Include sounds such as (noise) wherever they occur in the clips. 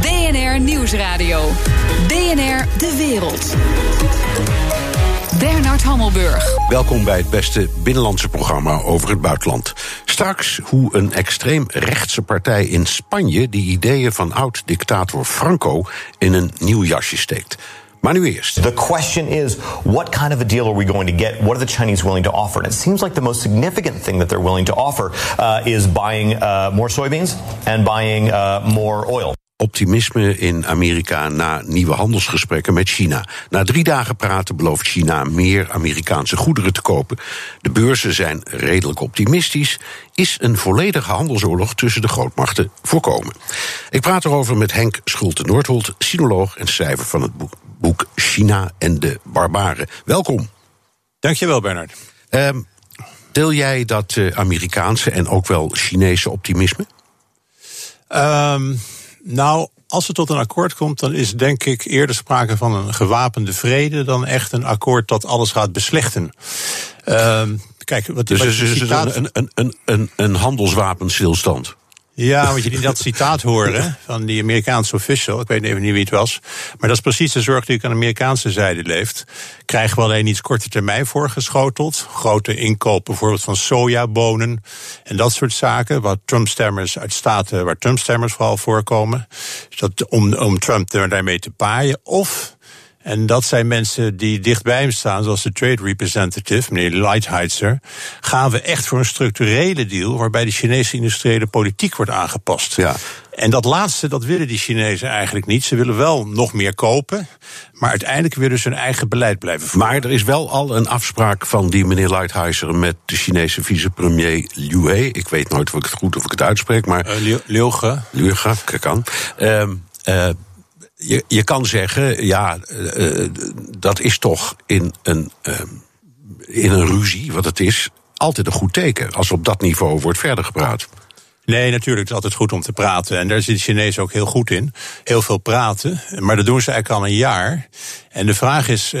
BNR Nieuwsradio. BNR De Wereld. Bernard Hammelburg. Welkom bij het beste binnenlandse programma over het buitenland. Straks hoe een extreem rechtse partij in Spanje die ideeën van oud-dictator Franco in een nieuw jasje steekt. Maar nu eerst. The question is, what kind of a deal are we going to get? What are the Chinese willing to offer? And it seems like the most significant thing that they're willing to offer uh, is buying uh, more soybeans and buying uh, more oil. Optimisme in Amerika na nieuwe handelsgesprekken met China. Na drie dagen praten belooft China meer Amerikaanse goederen te kopen. De beurzen zijn redelijk optimistisch. Is een volledige handelsoorlog tussen de grootmachten voorkomen? Ik praat erover met Henk Schulte-Noordholt, sinoloog en schrijver van het boek China en de Barbaren. Welkom. Dankjewel, Bernard. Um, deel jij dat uh, Amerikaanse en ook wel Chinese optimisme? Um, nou, als het tot een akkoord komt, dan is denk ik eerder sprake van een gewapende vrede dan echt een akkoord dat alles gaat beslechten. Um, kijk, wat, dus wat is dus citaat... een, een, een, een, een handelswapenstilstand. Ja, want je die dat citaat horen van die Amerikaanse official, ik weet even niet wie het was, maar dat is precies de zorg die ik aan de Amerikaanse zijde leeft. Krijgen we alleen iets korte termijn voorgeschoteld, grote inkoop bijvoorbeeld van sojabonen en dat soort zaken, wat Trump-stemmers uit staten waar Trump-stemmers vooral voorkomen, dat om, om Trump daarmee te paaien, of en dat zijn mensen die dichtbij hem staan, zoals de trade representative, meneer Lighthizer. Gaan we echt voor een structurele deal waarbij de Chinese industriële politiek wordt aangepast. Ja. En dat laatste, dat willen die Chinezen eigenlijk niet. Ze willen wel nog meer kopen, maar uiteindelijk willen ze hun eigen beleid blijven voeren. Maar er is wel al een afspraak van die meneer Lighthizer met de Chinese vicepremier Liu He. Ik weet nooit of ik het goed of ik het uitspreek, maar. Uh, Liu He. Liu kan. Um, uh, je, je kan zeggen, ja, uh, dat is toch in een, uh, in een ruzie, wat het is, altijd een goed teken. Als op dat niveau wordt verder gepraat. Nee, natuurlijk. Het is altijd goed om te praten. En daar zit de Chinezen ook heel goed in. Heel veel praten. Maar dat doen ze eigenlijk al een jaar. En de vraag is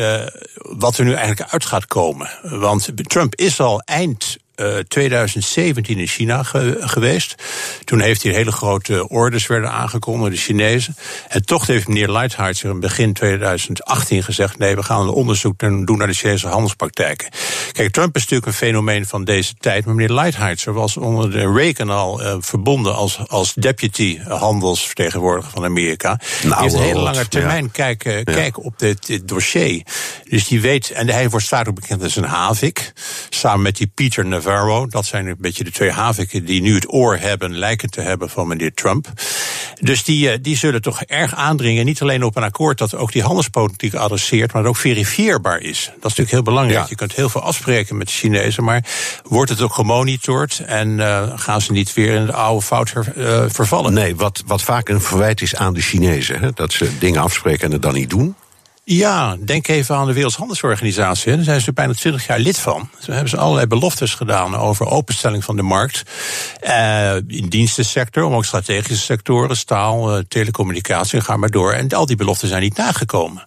wat er nu eigenlijk uit gaat komen. Want Trump is al eind uh, 2017 in China ge geweest. Toen heeft hij hele grote orders werden aangekondigd, de Chinezen. En toch heeft meneer Lighthizer in begin 2018 gezegd: nee, we gaan een onderzoek doen naar de Chinese handelspraktijken. Kijk, Trump is natuurlijk een fenomeen van deze tijd. Maar meneer Lighthizer was onder de Reagan al uh, verbonden als, als deputy handelsvertegenwoordiger van Amerika. Nou, hij heeft een hele lange termijn ja. kijken, ja. kijken op dit, dit, dossier. Dus die weet, en hij wordt staat ook bekend als een havik. Samen met die Peter Navarro. Dat zijn een beetje de twee haviken die nu het oor hebben, lijken te hebben van meneer Trump. Dus die, die zullen toch erg aandringen, niet alleen op een akkoord dat ook die handelspolitiek adresseert, maar dat ook verifieerbaar is. Dat is natuurlijk heel belangrijk. Ja. Je kunt heel veel afspreken met de Chinezen, maar wordt het ook gemonitord en uh, gaan ze niet weer in de oude fout her, uh, vervallen? Nee, wat, wat vaak een verwijt is aan de Chinezen, hè, dat ze dingen afspreken en het dan niet doen. Ja, denk even aan de Wereldhandelsorganisatie. Daar zijn ze bijna 20 jaar lid van. Zo hebben ze allerlei beloftes gedaan over openstelling van de markt. Uh, in dienstensector, maar ook strategische sectoren, staal, uh, telecommunicatie, ga maar door. En al die beloften zijn niet nagekomen.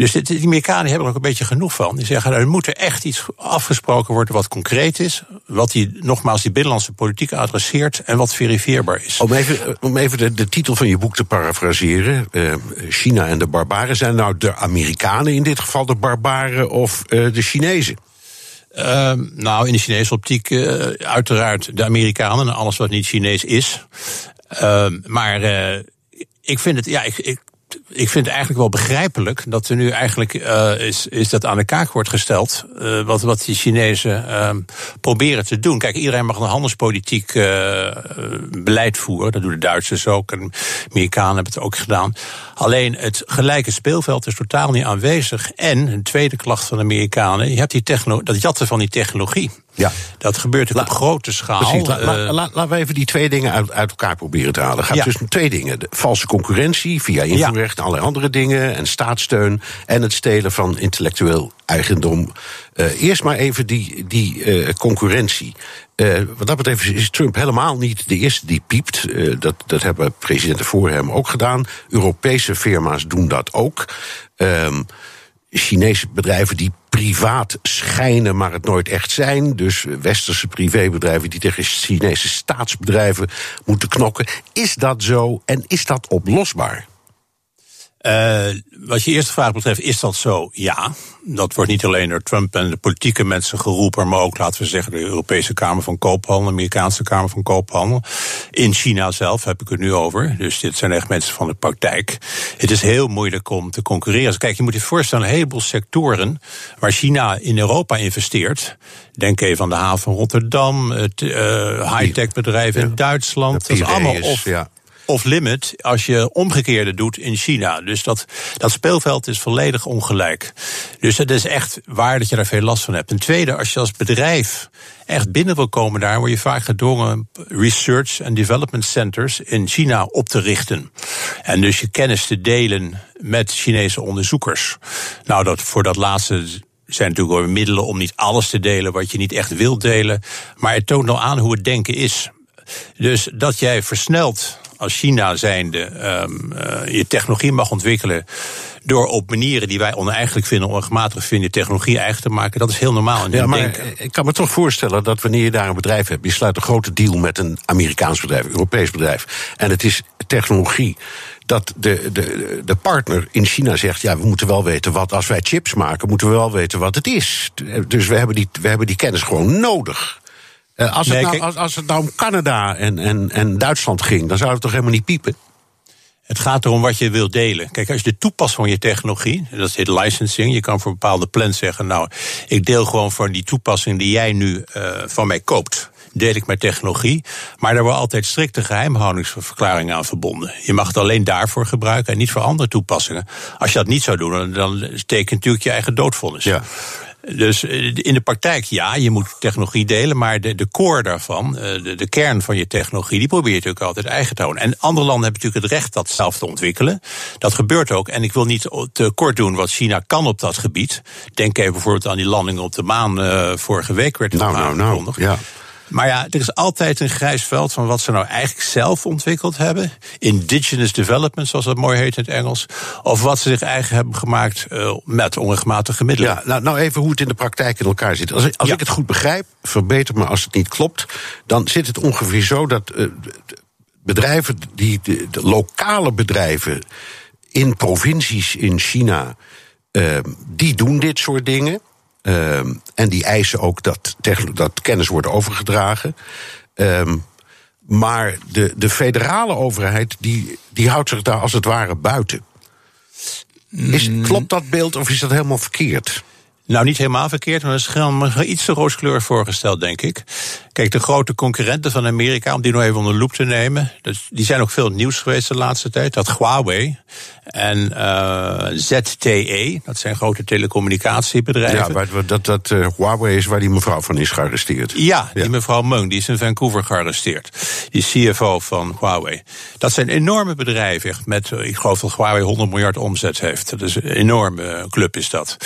Dus de, die Amerikanen hebben er ook een beetje genoeg van. Die zeggen, er moet er echt iets afgesproken worden wat concreet is. Wat die, nogmaals, die binnenlandse politiek adresseert en wat verifieerbaar is. Om even, om even de, de titel van je boek te parafraseren. Uh, China en de barbaren. Zijn nou de Amerikanen in dit geval de barbaren of uh, de Chinezen? Uh, nou, in de Chinese optiek uh, uiteraard de Amerikanen en alles wat niet Chinees is. Uh, maar ik vind het, ja, ik, ik, ik vind het eigenlijk wel begrijpelijk dat er nu eigenlijk uh, is, is dat aan de kaak wordt gesteld. Uh, wat, wat die Chinezen uh, proberen te doen. Kijk, iedereen mag een handelspolitiek beleid voeren. Dat doen de Duitsers ook. En Amerikanen hebben het ook gedaan. Alleen het gelijke speelveld is totaal niet aanwezig. En een tweede klacht van de Amerikanen. Je hebt die techno dat jatten van die technologie. Ja. Dat gebeurt la, op grote schaal. Precies, la, la, la, laten we even die twee dingen uit, uit elkaar proberen te halen. Het gaat ja. dus om twee dingen. De valse concurrentie via invoerrecht en allerlei andere dingen. En staatssteun. En het stelen van intellectueel eigendom. Uh, eerst maar even die, die uh, concurrentie. Uh, wat dat betreft is Trump helemaal niet de eerste die piept. Dat, dat hebben presidenten voor hem ook gedaan. Europese firma's doen dat ook. Um, Chinese bedrijven die privaat schijnen, maar het nooit echt zijn. Dus westerse privébedrijven die tegen Chinese staatsbedrijven moeten knokken. Is dat zo en is dat oplosbaar? Uh, wat je eerste vraag betreft, is dat zo? Ja. Dat wordt niet alleen door Trump en de politieke mensen geroepen, maar ook, laten we zeggen, de Europese Kamer van Koophandel, de Amerikaanse Kamer van Koophandel. In China zelf heb ik het nu over. Dus dit zijn echt mensen van de praktijk. Het is heel moeilijk om te concurreren. Dus kijk, je moet je voorstellen, een heleboel sectoren waar China in Europa investeert. Denk even aan de haven van Rotterdam, het uh, high-tech bedrijven in Duitsland. Dat is allemaal of. Ja of limit als je omgekeerde doet in China. Dus dat, dat speelveld is volledig ongelijk. Dus het is echt waar dat je daar veel last van hebt. Ten tweede, als je als bedrijf echt binnen wil komen daar, word je vaak gedwongen research and development centers in China op te richten. En dus je kennis te delen met Chinese onderzoekers. Nou, dat, voor dat laatste zijn natuurlijk wel middelen om niet alles te delen wat je niet echt wilt delen. Maar het toont al aan hoe het denken is. Dus dat jij versneld als China zijnde um, uh, je technologie mag ontwikkelen door op manieren die wij oneigenlijk vinden, onrechtmatig vinden, technologie eigen te maken. Dat is heel normaal. In ja, maar denken. ik kan me toch voorstellen dat wanneer je daar een bedrijf hebt, je sluit een grote deal met een Amerikaans bedrijf, een Europees bedrijf, en het is technologie dat de, de, de partner in China zegt: ja, we moeten wel weten wat, als wij chips maken, moeten we wel weten wat het is. Dus we hebben die, we hebben die kennis gewoon nodig. Uh, als, het nou, als, als, het nou om Canada en, en, en Duitsland ging, dan zou het toch helemaal niet piepen? Het gaat erom wat je wilt delen. Kijk, als je de toepassing van je technologie, dat heet licensing, je kan voor bepaalde plans zeggen: Nou, ik deel gewoon voor die toepassing die jij nu uh, van mij koopt deel ik mijn technologie. Maar er worden altijd strikte geheimhoudingsverklaringen aan verbonden. Je mag het alleen daarvoor gebruiken en niet voor andere toepassingen. Als je dat niet zou doen, dan teken natuurlijk je eigen doodvonnis. Ja. Dus eh, in de praktijk, ja, je moet technologie delen, maar de, de core daarvan, eh, de, de kern van je technologie, die probeer je natuurlijk altijd eigen te houden. En andere landen hebben natuurlijk het recht dat zelf te ontwikkelen. Dat gebeurt ook. En ik wil niet te kort doen wat China kan op dat gebied. Denk even bijvoorbeeld aan die landing op de maan uh, vorige week werd nou, nou, nou, ja. Maar ja, er is altijd een grijs veld van wat ze nou eigenlijk zelf ontwikkeld hebben. Indigenous development, zoals dat mooi heet in het Engels. Of wat ze zich eigen hebben gemaakt uh, met onrechtmatige middelen. Ja, nou, nou even hoe het in de praktijk in elkaar zit. Als, als ik het goed begrijp, verbeter me als het niet klopt. Dan zit het ongeveer zo dat uh, bedrijven, die, de, de, lokale bedrijven in provincies in China. Uh, die doen dit soort dingen. Ehm, en die eisen ook dat, dat kennis wordt overgedragen. Ehm, maar de, de federale overheid die, die houdt zich daar als het ware buiten. Is, mm. klopt dat beeld of is dat helemaal verkeerd? Nou, niet helemaal verkeerd, maar dat is iets te rooskleurig voorgesteld, denk ik. Kijk, de grote concurrenten van Amerika, om die nog even onder de loep te nemen, dus die zijn ook veel nieuws geweest de laatste tijd. Dat Huawei en uh, ZTE, dat zijn grote telecommunicatiebedrijven. Ja, dat, dat uh, Huawei is waar die mevrouw van is gearresteerd. Ja, die mevrouw Meng, die is in Vancouver gearresteerd. Die CFO van Huawei. Dat zijn enorme bedrijven, echt met, ik geloof dat Huawei 100 miljard omzet heeft. Dat is een enorme club is dat.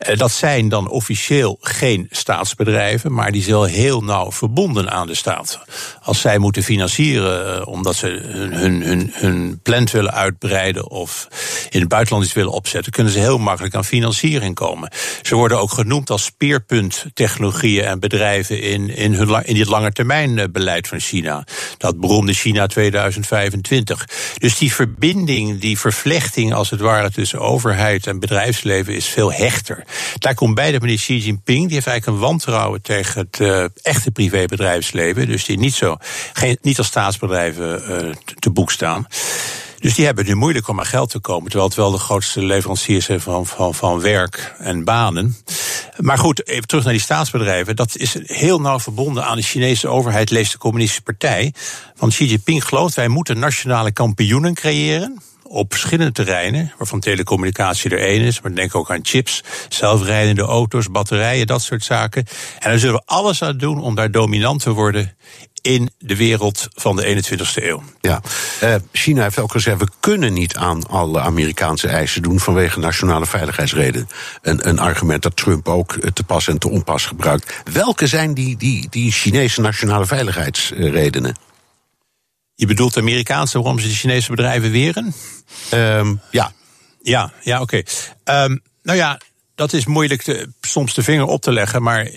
Eh, dat zijn dan officieel geen staatsbedrijven, maar die zijn heel nauw verbonden aan de staat. Als zij moeten financieren eh, omdat ze hun, hun, hun, hun plant willen uitbreiden of in het buitenland iets willen opzetten, kunnen ze heel makkelijk aan financiering komen. Ze worden ook genoemd als speerpunttechnologieën en bedrijven in, in, hun, in dit langetermijnbeleid van China. Dat beroemde China 2025. Dus die verbinding, die vervlechting als het ware tussen overheid en bedrijfsleven is veel hechter. Daar komt bij dat meneer Xi Jinping, die heeft eigenlijk een wantrouwen tegen het uh, echte privébedrijfsleven. Dus die niet, zo, geen, niet als staatsbedrijven uh, te boek staan. Dus die hebben het nu moeilijk om aan geld te komen. Terwijl het wel de grootste leveranciers zijn van, van, van werk en banen. Maar goed, even terug naar die staatsbedrijven. Dat is heel nauw verbonden aan de Chinese overheid, leest de Communistische Partij. Want Xi Jinping gelooft, wij moeten nationale kampioenen creëren op verschillende terreinen, waarvan telecommunicatie er één is, maar denk ook aan chips, zelfrijdende auto's, batterijen, dat soort zaken. En daar zullen we alles aan doen om daar dominant te worden in de wereld van de 21ste eeuw. Ja, uh, China heeft ook gezegd: we kunnen niet aan alle Amerikaanse eisen doen vanwege nationale veiligheidsreden. Een, een argument dat Trump ook te pas en te onpas gebruikt. Welke zijn die, die, die Chinese nationale veiligheidsredenen? Je bedoelt de Amerikaanse waarom ze de Chinese bedrijven weren? Um, ja. Ja, ja oké. Um, nou ja, dat is moeilijk soms de vinger op te leggen, maar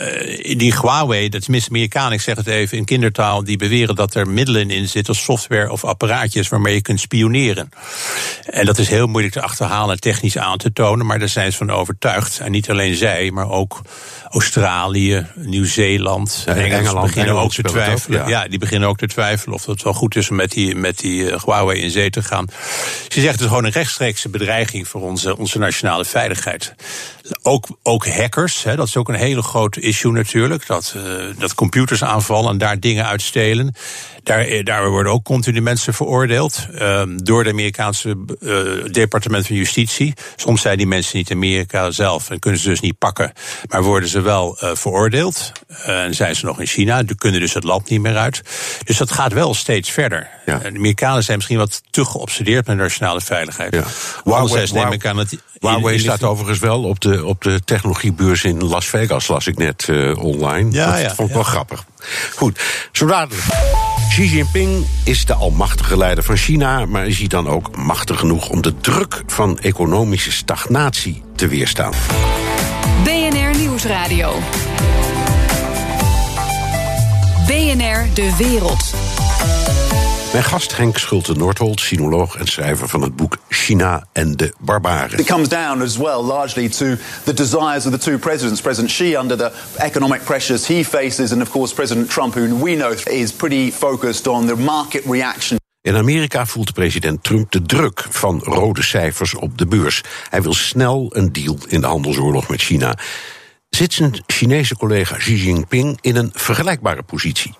uh, die Huawei, dat tenminste Amerikanen, ik zeg het even in kindertaal, die beweren dat er middelen in zitten, software of apparaatjes waarmee je kunt spioneren. En dat is heel moeilijk te achterhalen, technisch aan te tonen, maar daar zijn ze van overtuigd. En niet alleen zij, maar ook Australië, Nieuw-Zeeland, ja, Engeland beginnen ook te twijfelen. ja. die beginnen ook te twijfelen of het wel goed is om met die, met die uh, Huawei in zee te gaan. Ze zegt het is gewoon een rechtstreekse bedreiging voor onze, onze nationale veiligheid. Ook, ook hackers, hè, dat is ook een hele grote issue natuurlijk. Dat, uh, dat computers aanvallen en daar dingen uitstelen. Daar, eh, daar worden ook continu mensen veroordeeld uh, door de Amerikaanse uh, departement van Justitie. Soms zijn die mensen niet in Amerika zelf en kunnen ze dus niet pakken. Maar worden ze wel uh, veroordeeld. en zijn ze nog in China, kunnen dus het land niet meer uit. Dus dat gaat wel steeds verder. Ja. De Amerikanen zijn misschien wat te geobsedeerd met nationale veiligheid. Ja. Huawei, neem ik aan het. Huawei staat overigens wel op de, op de technologiebeurs in Las Vegas, las ik net online. Ja, dat ja, vond ik wel grappig. Goed, zo dadelijk. Xi Jinping is de almachtige leider van China, maar is hij dan ook machtig genoeg om de druk van economische stagnatie te weerstaan? BNR Nieuwsradio. BNR De Wereld. Mijn gast Henk Schulte-Noordholt, sinoloog en schrijver van het boek China en de barbaren. It comes down as well largely to the desires of the two presidents. President Xi under the economic pressures he faces and of course President Trump who we know is pretty focused on the market reaction. In Amerika voelt president Trump de druk van rode cijfers op de beurs. Hij wil snel een deal in de handelsoorlog met China. Zit zijn Chinese collega Xi Jinping in een vergelijkbare positie?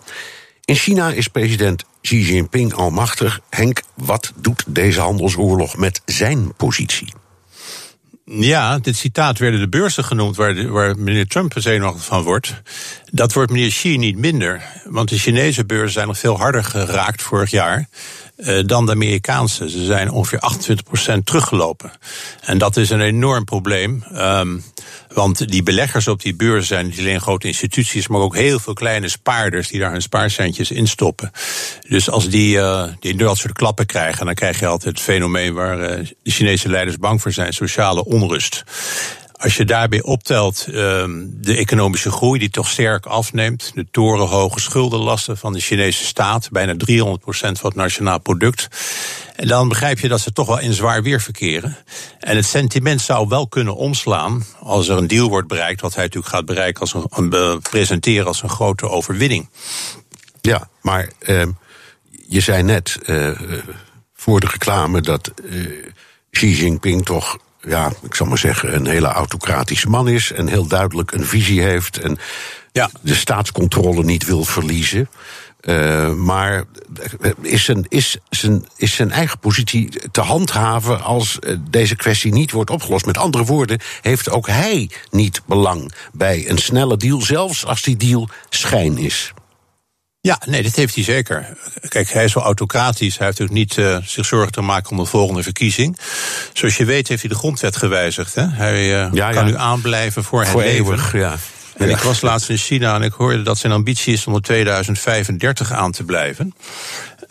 In China is president Xi Jinping almachtig. Henk, wat doet deze handelsoorlog met zijn positie? Ja, dit citaat werden de beurzen genoemd waar, waar meneer Trump zenuwachtig van wordt. Dat wordt meneer Xi niet minder. Want de Chinese beurzen zijn nog veel harder geraakt vorig jaar. Uh, dan de Amerikaanse. Ze zijn ongeveer 28% teruggelopen. En dat is een enorm probleem. Um, want die beleggers op die beurs zijn niet alleen grote instituties, maar ook heel veel kleine spaarders die daar hun spaarcentjes in stoppen. Dus als die, uh, die dat soort klappen krijgen, dan krijg je altijd het fenomeen waar uh, de Chinese leiders bang voor zijn: sociale onrust. Als je daarbij optelt ehm, de economische groei die toch sterk afneemt, de torenhoge schuldenlasten van de Chinese staat, bijna 300% van het nationaal product, en dan begrijp je dat ze toch wel in zwaar weer verkeren. En het sentiment zou wel kunnen omslaan als er een deal wordt bereikt, wat hij natuurlijk gaat bereiken als een, presenteren als een grote overwinning. Ja, maar uh, je zei net uh, voor de reclame dat uh, Xi Jinping toch ja, ik zal maar zeggen, een hele autocratische man is. En heel duidelijk een visie heeft. En ja. de staatscontrole niet wil verliezen. Uh, maar is zijn, is, zijn, is zijn eigen positie te handhaven als eh, deze kwestie niet wordt opgelost? Met andere woorden, heeft ook hij niet belang bij een snelle deal, zelfs als die deal schijn is? Ja, nee, dat heeft hij zeker. Kijk, hij is wel autocratisch. Hij heeft ook niet uh, zich zorgen te maken om de volgende verkiezing. Zoals je weet heeft hij de grondwet gewijzigd. Hè? Hij uh, ja, kan nu aanblijven voor, voor het eeuwig, leven. Ja. En ik was laatst in China en ik hoorde dat zijn ambitie is om er 2035 aan te blijven.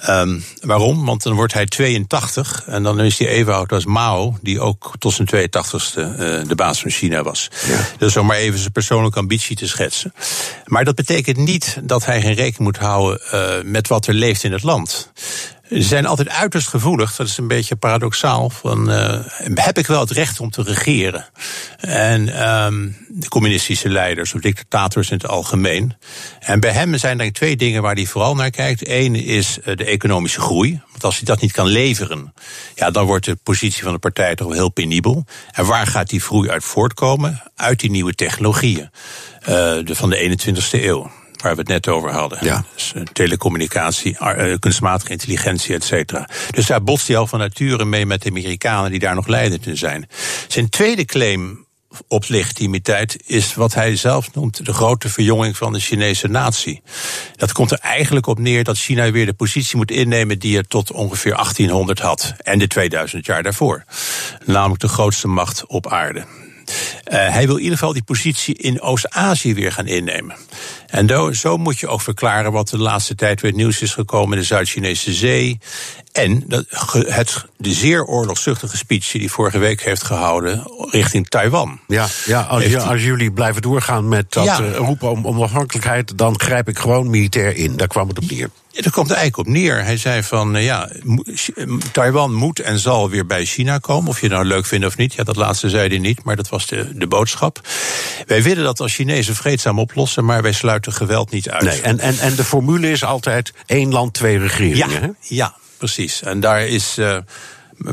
Um, waarom? Want dan wordt hij 82 en dan is hij even oud als Mao, die ook tot zijn 82ste uh, de baas van China was. Ja. Dus om maar even zijn persoonlijke ambitie te schetsen. Maar dat betekent niet dat hij geen rekening moet houden uh, met wat er leeft in het land. Ze zijn altijd uiterst gevoelig, dat is een beetje paradoxaal. Van, uh, heb ik wel het recht om te regeren? En um, de communistische leiders of dictators in het algemeen. En bij hem zijn er twee dingen waar hij vooral naar kijkt. Eén is uh, de economische groei. Want als hij dat niet kan leveren, ja, dan wordt de positie van de partij toch wel heel penibel. En waar gaat die groei uit voortkomen? Uit die nieuwe technologieën uh, de, van de 21ste eeuw waar we het net over hadden. Ja. Dus, uh, telecommunicatie, uh, kunstmatige intelligentie, et cetera. Dus daar botst hij al van nature mee met de Amerikanen die daar nog leidend in zijn. Zijn tweede claim op legitimiteit is wat hij zelf noemt de grote verjonging van de Chinese natie. Dat komt er eigenlijk op neer dat China weer de positie moet innemen die het tot ongeveer 1800 had en de 2000 jaar daarvoor. Namelijk de grootste macht op aarde. Hij wil in ieder geval die positie in Oost-Azië weer gaan innemen. En zo moet je ook verklaren wat de laatste tijd weer nieuws is gekomen in de Zuid-Chinese Zee. En het, de zeer oorlogszuchtige speech die hij vorige week heeft gehouden richting Taiwan. Ja, ja als, als jullie blijven doorgaan met dat ja. uh, roepen om onafhankelijkheid, dan grijp ik gewoon militair in. Daar kwam het op neer. Ja, komt eigenlijk op neer. Hij zei van, uh, ja, Taiwan moet en zal weer bij China komen. Of je nou leuk vindt of niet. Ja, dat laatste zei hij niet, maar dat was de, de boodschap. Wij willen dat als Chinezen vreedzaam oplossen, maar wij sluiten geweld niet uit. Nee, en, en, en de formule is altijd één land, twee regeringen. Ja, hè? ja precies. En daar is uh,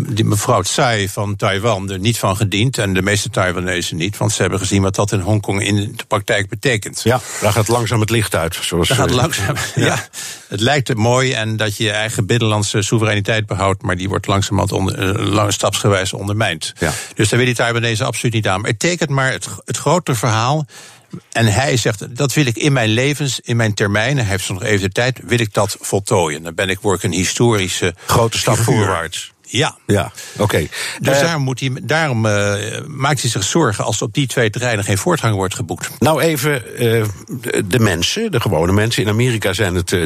die mevrouw Tsai van Taiwan er niet van gediend. En de meeste Taiwanese niet. Want ze hebben gezien wat dat in Hongkong in de praktijk betekent. Ja, daar gaat langzaam het licht uit. Zoals daar gaat langzaam, (laughs) ja. ja. Het lijkt mooi en dat je je eigen binnenlandse soevereiniteit behoudt. Maar die wordt langzamerhand onder, uh, stapsgewijs ondermijnd. Ja. Dus daar wil die Taiwanese absoluut niet aan. Maar het tekent maar het, het grotere verhaal. En hij zegt, dat wil ik in mijn levens, in mijn termijn, hij heeft nog even de tijd, wil ik dat voltooien. Dan ben ik, word ik een historische... Grote stap voorwaarts. Ja. Ja, oké. Dus uh, daarom, moet hij, daarom uh, maakt hij zich zorgen als op die twee terreinen geen voortgang wordt geboekt. Nou, even uh, de mensen, de gewone mensen. In Amerika zijn het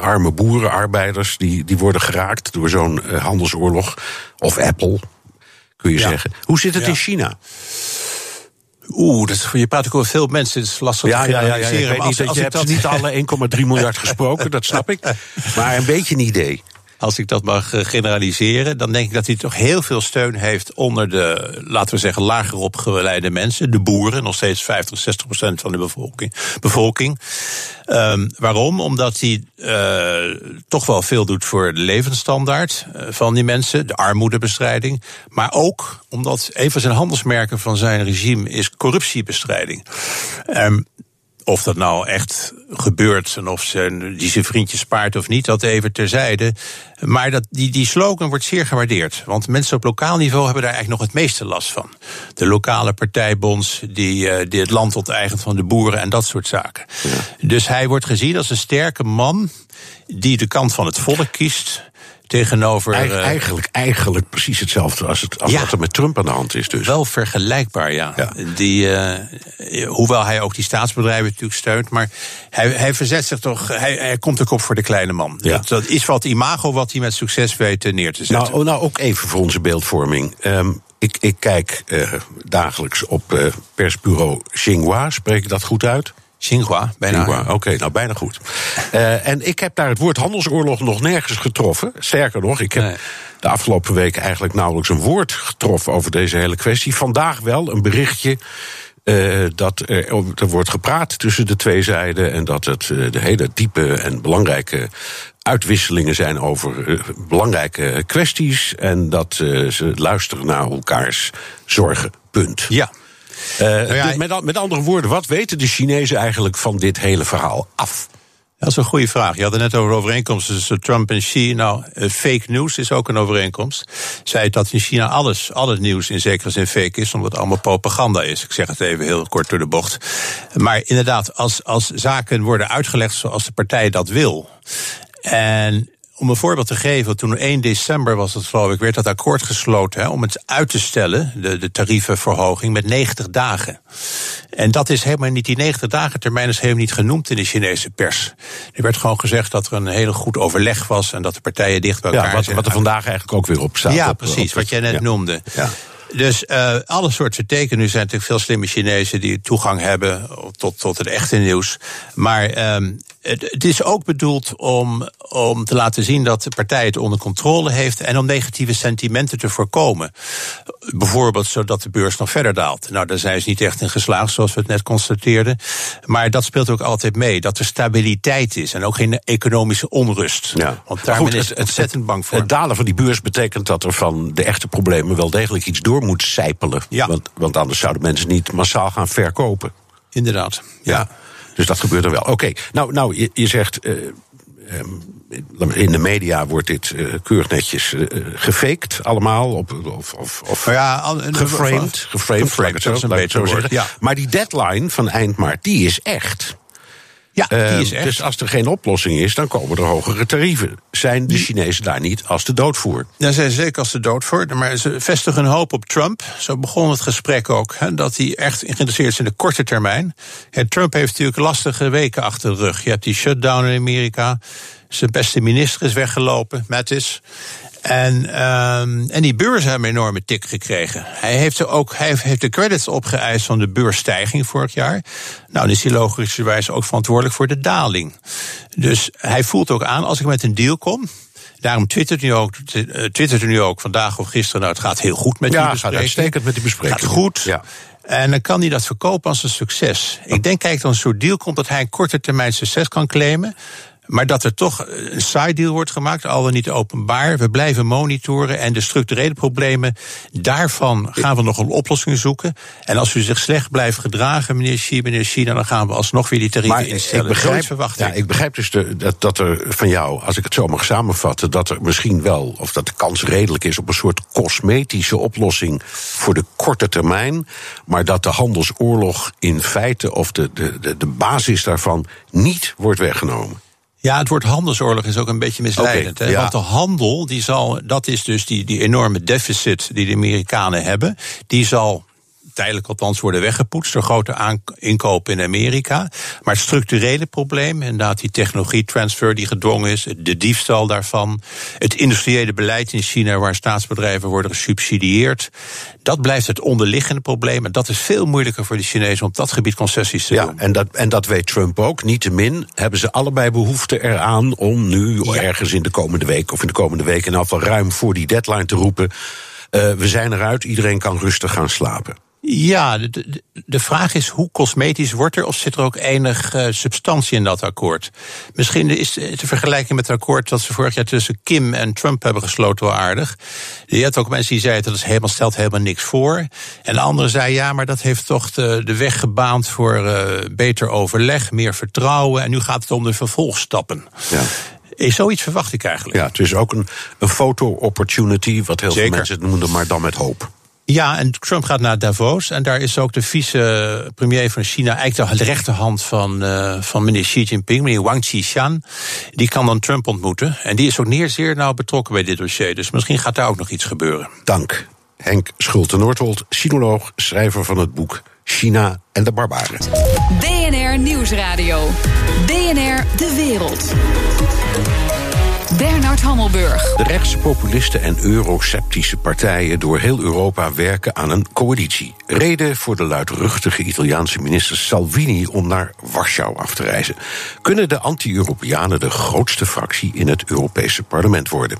arme boeren, arbeiders, die, die worden geraakt door zo'n handelsoorlog. Of Apple, kun je ja. zeggen. Hoe zit het ja. in China? Oeh, dat, je praat ook over veel mensen. Het is lastig ja, te ja, ja, ja, je hebt dat... niet alle (laughs) 1,3 miljard gesproken, dat snap ik. (laughs) Maar een beetje een idee als ik dat mag generaliseren, dan denk ik dat hij toch heel veel steun heeft onder de, laten we zeggen, lager opgeleide mensen, de boeren, nog steeds 50, 60 procent van de bevolking. bevolking. Um, waarom? Omdat hij uh, toch wel veel doet voor de levensstandaard uh, van die mensen, de armoedebestrijding. Maar ook omdat een van zijn handelsmerken van zijn regime is corruptiebestrijding. Um, of dat nou echt gebeurt en of ze, die zijn vriendjes spaart of niet, dat even terzijde. Maar dat, die, die slogan wordt zeer gewaardeerd. Want mensen op lokaal niveau hebben daar eigenlijk nog het meeste last van. De lokale partijbonds die, uh, die het land onteigent van de boeren en dat soort zaken. Ja. Dus hij wordt gezien als een sterke man die de kant van het volk kiest tegenover. Eig, eigenlijk, eigenlijk precies hetzelfde als, het, als ja, wat er met Trump aan de hand is. Dus. Wel vergelijkbaar, ja. ja. Die, uh, hoewel hij ook die staatsbedrijven natuurlijk steunt, maar hij, hij verzet zich toch. Hij, hij komt ook op voor de kleine man. Ja. Dat, dat, is wat imago wat hij met succes weet neer te zetten. Nou, nou ook even voor onze beeldvorming. Um, ik, ik, kijk uh, dagelijks op uh, persbureau Xinhua, spreek ik dat goed uit? Xinhua, bijna. Oké, okay, nou bijna goed. Uh, en ik heb daar het woord handelsoorlog nog nergens getroffen. Sterker nog, ik heb nee. de afgelopen weken eigenlijk nauwelijks een woord getroffen over deze hele kwestie. Vandaag wel een berichtje. Uh, dat er, er, wordt gepraat tussen de twee zijden en dat het uh, de hele diepe en belangrijke uitwisselingen zijn over uh, belangrijke kwesties en dat ze luisteren naar elkaars zorgen. Punt. Ja. Uh, nou ja, met, met, andere woorden, wat weten de Chinezen eigenlijk van dit hele verhaal af? Dat is een goede vraag. Je had het net over overeenkomsten tussen Trump en Xi. Nou, fake news is ook een overeenkomst. Zij dat in China alles, al het nieuws in zekere zin fake is, omdat het allemaal propaganda is. Ik zeg het even heel kort door de bocht. Maar inderdaad, als, als zaken worden uitgelegd zoals de partij dat wil. En om een voorbeeld te geven, toen 1 december was het geloof ik, werd dat akkoord gesloten hè, om het uit te stellen, de, de tarievenverhoging, met 90 dagen. En dat is helemaal niet, die 90 dagen termijn is helemaal niet genoemd in de Chinese pers. Er werd gewoon gezegd dat er een heel goed overleg was en dat de partijen dicht bij elkaar ja, wat, zijn. Wat er vandaag eigenlijk ook weer op staat. Ja, op, precies, op, wat jij net ja. noemde. Ja. Dus uh, alle soorten tekenen. Nu zijn natuurlijk veel slimme Chinezen die toegang hebben tot, tot het echte nieuws. Maar um, het, is ook bedoeld om, om te laten zien dat de partij het onder controle heeft en om negatieve sentimenten te voorkomen. Bijvoorbeeld zodat de beurs nog verder daalt. Nou, daar zijn ze niet echt in geslaagd, zoals we het net constateerden. Maar dat speelt ook altijd mee, dat er stabiliteit is en ook geen economische onrust. Ja. Want daar is het, ontzettend bang voor. Het dalen van die beurs betekent dat er van de echte problemen wel degelijk iets door moet sijpelen. Ja. Want, want anders zouden mensen niet massaal gaan verkopen. Inderdaad. Ja. ja. Dus dat gebeurt er wel. Oké, okay. nou, nou je, je zegt. Uh, in de media wordt dit uh, keurig netjes uh, gefaked, allemaal. Op, of of, of ja, al, geframed. Geframed, geframed, geframed dat is een beetje zo zeggen. Ja. Maar die deadline van eind maart, die is echt. Ja, die Eh, is echt. Dus als er geen oplossing is, dan komen er hogere tarieven. Zijn de Chinezen daar niet als de doodvoer? Daar zijn ze zeker als de dood voor. Maar ze vestigen hun hoop op Trump. Zo begon het gesprek ook. Hè, dat hij echt geïnteresseerd is in de korte termijn. Ja, Trump heeft natuurlijk lastige weken achter de rug. Je hebt die shutdown in Amerika. Zijn beste minister is weggelopen, Mattis. En, ehm, en die beurzen hebben een enorme tik gekregen. Hij heeft, er ook, hij heeft de credits opgeëist van de beursstijging vorig jaar. Nou, dan is hij logischerwijs ook verantwoordelijk voor de daling. Dus hij voelt ook aan, als ik met een deal kom, Daarom twittert u ook, eh, twittert nu ook vandaag of gisteren. Nou, het gaat heel goed met Ja, die gaat bespreking. uitstekend met die bespreking. Gaat goed. Ja. En dan kan hij dat verkopen als een succes. Ik denk, kijk, dan een soort deal komt dat hij een korte termijn succes kan claimen. Maar dat er toch een side deal wordt gemaakt, al dan niet openbaar. We blijven monitoren en de structurele problemen, daarvan gaan we nog een oplossing zoeken. En als u zich slecht blijft gedragen, meneer Xi, meneer China, dan gaan we alsnog weer die tarieven instellen. ik begrijp, ja, ik. ik begrijp dus de, dat, dat er van jou, als ik het zo mag samenvatten, dat er misschien wel, of dat de kans redelijk is op een soort cosmetische oplossing voor de korte termijn, maar dat de handelsoorlog in feite, of de, de, de, de basis daarvan, niet wordt weggenomen. Ja, het woord handelsoorlog is ook een beetje misleidend. Ja. Want de handel, die zal, dat is dus die, die enorme deficit die de Amerikanen hebben. Die zal tijdelijk althans worden weggepoetst door grote inkopen in Amerika. Maar het structurele probleem, inderdaad die technologietransfer die gedwongen is, de diefstal daarvan, het industriële beleid in China waar staatsbedrijven worden gesubsidieerd, dat blijft het onderliggende probleem. En dat is veel moeilijker voor de Chinezen om op dat gebied concessies te Ja, doen. en dat, en dat weet Trump ook. Niettemin hebben ze allebei behoefte eraan om nu Ja. ergens in de komende week of in de komende week in geval ruim voor die deadline te roepen. eh, we zijn eruit, iedereen kan rustig gaan slapen. Ja, de, de, de vraag is hoe cosmetisch wordt er of zit er ook enig eh, substantie in dat akkoord? Misschien is te vergelijken met het akkoord dat ze vorig jaar tussen Kim en Trump hebben gesloten wel aardig. Je had ook mensen die zeiden dat is helemaal, stelt helemaal niks voor. En de andere zei ja, maar dat heeft toch de, de weg gebaand voor eh, beter overleg, meer vertrouwen. En nu gaat het om de vervolgstappen. Ja. Eh, Zoiets verwacht ik eigenlijk. Ja, het is ook een, een foto-opportunity, wat heel veel mensen het noemen, maar dan met hoop. Ja, en Trump gaat naar Davos. En daar is ook de vice-premier van China, eigenlijk de rechterhand van, eh, van meneer Xi Jinping, meneer Wang Qishan. Die kan dan Trump ontmoeten. En die is ook neer zeer nauw betrokken bij dit dossier. Dus misschien gaat daar ook nog iets gebeuren. Dank. Henk Schulte-Noordholt, sinoloog, schrijver van het boek China en de Barbaren. BNR Nieuwsradio. BNR De Wereld. Bernard Hammelburg. De rechtse populisten en euroceptische partijen door heel Europa werken aan een coalitie. Reden voor de luidruchtige Italiaanse minister Salvini om naar Warschau af te reizen. Kunnen de anti-Europeanen de grootste fractie in het Europese parlement worden?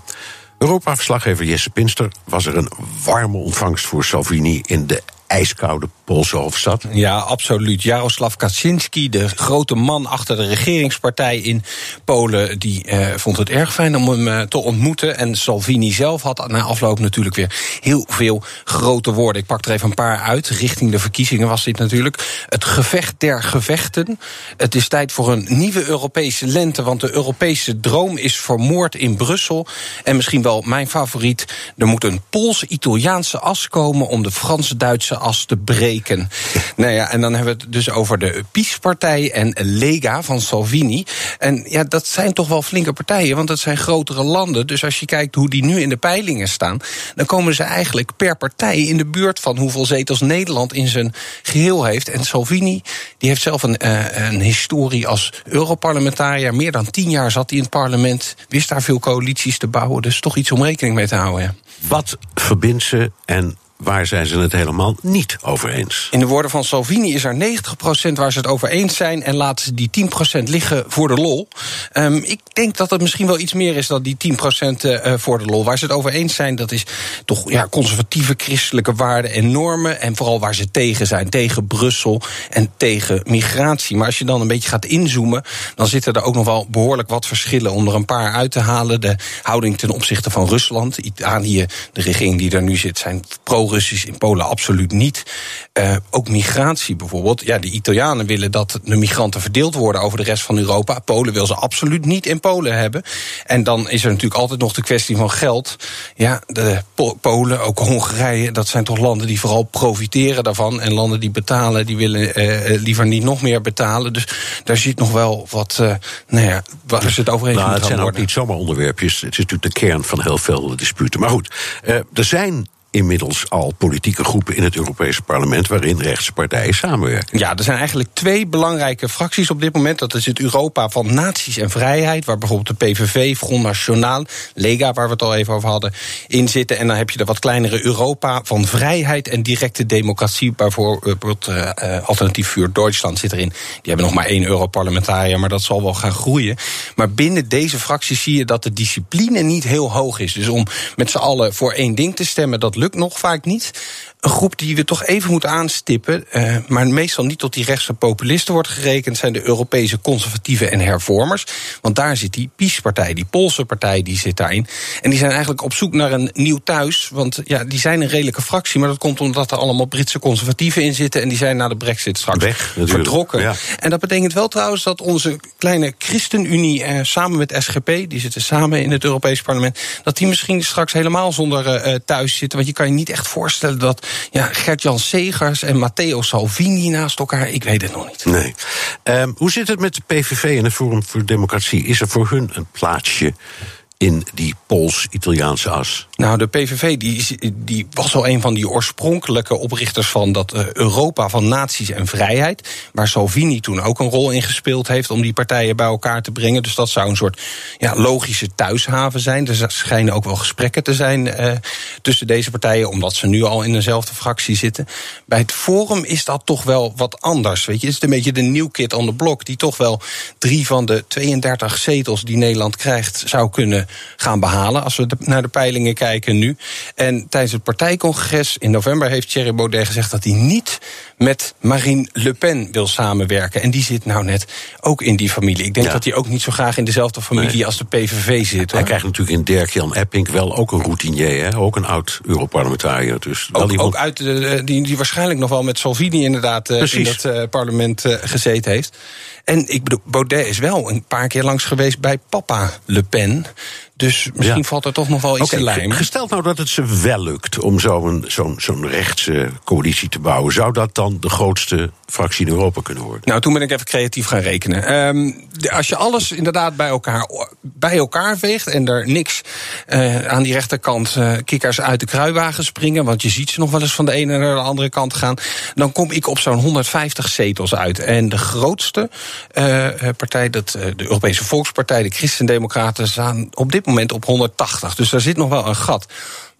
Europa-verslaggever Jesse Pinster was er een warme ontvangst voor Salvini in de ijskoude Poolse hoofdstad. Ja, absoluut. Jaroslav Kaczynski, de grote man achter de regeringspartij in Polen, die eh, vond het erg fijn om hem eh, te ontmoeten. En Salvini zelf had na afloop natuurlijk weer heel veel grote woorden. Ik pak er even een paar uit. Richting de verkiezingen was dit natuurlijk. Het gevecht der gevechten. Het is tijd voor een nieuwe Europese lente, want de Europese droom is vermoord in Brussel. En misschien wel mijn favoriet. Er moet een Pools-Italiaanse as komen om de Franse-Duitse as te breken. nou ja, en dan hebben we het dus over de PiS-partij en Lega van Salvini. En ja, dat zijn toch wel flinke partijen, want dat zijn grotere landen. Dus als je kijkt hoe die nu in de peilingen staan, dan komen ze eigenlijk per partij in de buurt van hoeveel zetels Nederland in zijn geheel heeft. En Salvini, die heeft zelf een, eh, een historie als Europarlementariër. Meer dan tien jaar zat hij in het parlement, wist daar veel coalities te bouwen. Dus toch iets om rekening mee te houden. Ja. Wat verbindt ze en waar zijn ze het helemaal niet over eens? In de woorden van Salvini is er 90% waar ze het over eens zijn. En laten ze die 10% liggen voor de lol. Um, ik denk dat het misschien wel iets meer is dan die 10% uh, voor de lol. Waar ze het over eens zijn, dat is toch ja, conservatieve christelijke waarden en normen. En vooral waar ze tegen zijn. Tegen Brussel en tegen migratie. Maar als je dan een beetje gaat inzoomen, dan zitten er ook nog wel behoorlijk wat verschillen. Om er een paar uit te halen. De houding ten opzichte van Rusland. Italië, de regering die daar nu zit, zijn pro pro-Russisch in Polen absoluut niet. Uh, ook migratie bijvoorbeeld. Ja, de Italianen willen dat de migranten verdeeld worden over de rest van Europa. Polen wil ze absoluut niet in Polen hebben. En dan is er natuurlijk altijd nog de kwestie van geld. Ja, de Polen, ook Hongarije, dat zijn toch landen die vooral profiteren daarvan. En landen die betalen, die willen uh, liever niet nog meer betalen. Dus daar zit nog wel wat, uh, nou ja, waar ze het overheen nou, Het zijn ook niet zomaar onderwerpjes. Het is natuurlijk de kern van heel veel disputen. Maar goed, uh, er zijn inmiddels al politieke groepen in het Europese parlement waarin rechtse partijen samenwerken. Ja, er zijn eigenlijk twee belangrijke fracties op dit moment. Dat is het Europa van Naties en Vrijheid, waar bijvoorbeeld de PVV, Front National, Lega, waar we het al even over hadden, in zitten. En dan heb je de wat kleinere Europa van Vrijheid en directe democratie, bijvoorbeeld uh, Alternatief Vuur Duitsland zit erin. Die hebben nog maar één Europarlementariër, maar dat zal wel gaan groeien. Maar binnen deze fracties zie je dat de discipline niet heel hoog is. Dus om met z'n allen voor één ding te stemmen, dat lukt lukt nog vaak niet een groep die we toch even moeten aanstippen, uh, maar meestal niet tot die rechtse populisten wordt gerekend, zijn de Europese conservatieven en hervormers. Want daar zit die PiS-partij, die Poolse partij, die zit daarin. En die zijn eigenlijk op zoek naar een nieuw thuis. Want ja, die zijn een redelijke fractie, maar dat komt omdat er allemaal Britse conservatieven in zitten. En die zijn na de brexit straks Weg, vertrokken. Ja. En dat betekent wel trouwens dat onze kleine ChristenUnie uh, samen met SGP, die zitten samen in het Europees parlement, dat die misschien straks helemaal zonder uh, thuis zitten. Want je kan je niet echt voorstellen dat ja, Gert-Jan Segers en Matteo Salvini naast elkaar. Ik weet het nog niet. Nee. Um, hoe zit het met de PVV en het Forum voor Democratie? Is er voor hun een plaatsje in die Pools-Italiaanse as? Nou, de PVV die, die was al een van die oorspronkelijke oprichters van dat uh, Europa van naties en vrijheid. Waar Salvini toen ook een rol in gespeeld heeft om die partijen bij elkaar te brengen. Dus dat zou een soort ja, logische thuishaven zijn. Er schijnen ook wel gesprekken te zijn uh, tussen deze partijen, omdat ze nu al in dezelfde fractie zitten. Bij het Forum is dat toch wel wat anders. Weet je, het is een beetje de new kid on the block, die toch wel drie van de 32 zetels die Nederland krijgt zou kunnen gaan behalen. Als we naar de peilingen kijken nu. En tijdens het partijcongres in november heeft Thierry Baudet gezegd dat hij niet met Marine Le Pen wil samenwerken. En die zit nou net ook in die familie. Ik denk dat hij ook niet zo graag in dezelfde familie als de PVV zit. Hij krijgt natuurlijk in Dirk-Jan Epping wel ook een routinier, hè? ook een oud Europarlementariër. Dus ook, iemand... ook uit de, die, die waarschijnlijk nog wel met Salvini inderdaad uh, in dat uh, parlement gezeten heeft. En ik bedoel, Baudet is wel een paar keer langs geweest bij papa Le Pen. Dus misschien valt er toch nog wel iets okay, te lijmen. Gesteld nou dat het ze wel lukt om zo'n zo'n zo'n rechtse coalitie te bouwen, zou dat dan de grootste fractie in Europa kunnen worden? Nou, toen ben ik even creatief gaan rekenen. Um, als je alles inderdaad bij elkaar, bij elkaar veegt en er niks uh, aan die rechterkant uh, kikkers uit de kruiwagen springen, want je ziet ze nog wel eens van de ene naar de andere kant gaan, dan kom ik op zo'n 150 zetels uit. En de grootste uh, partij, dat, de Europese Volkspartij, de Christendemocraten, staan op dit moment op 180. Dus daar zit nog wel een gat.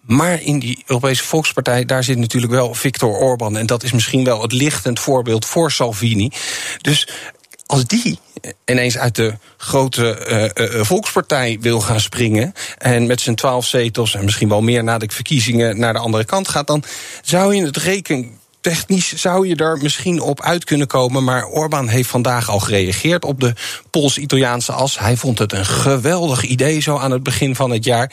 Maar in die Europese Volkspartij, daar zit natuurlijk wel Viktor Orban. En dat is misschien wel het lichtend voorbeeld voor Salvini. Dus als die ineens uit de grote uh, uh, volkspartij wil gaan springen. en met zijn twaalf zetels en misschien wel meer na de verkiezingen naar de andere kant gaat. dan zou je het rekenen technisch zou je er misschien op uit kunnen komen. Maar Orbán heeft vandaag al gereageerd op de Pools-Italiaanse as. Hij vond het een geweldig idee zo aan het begin van het jaar.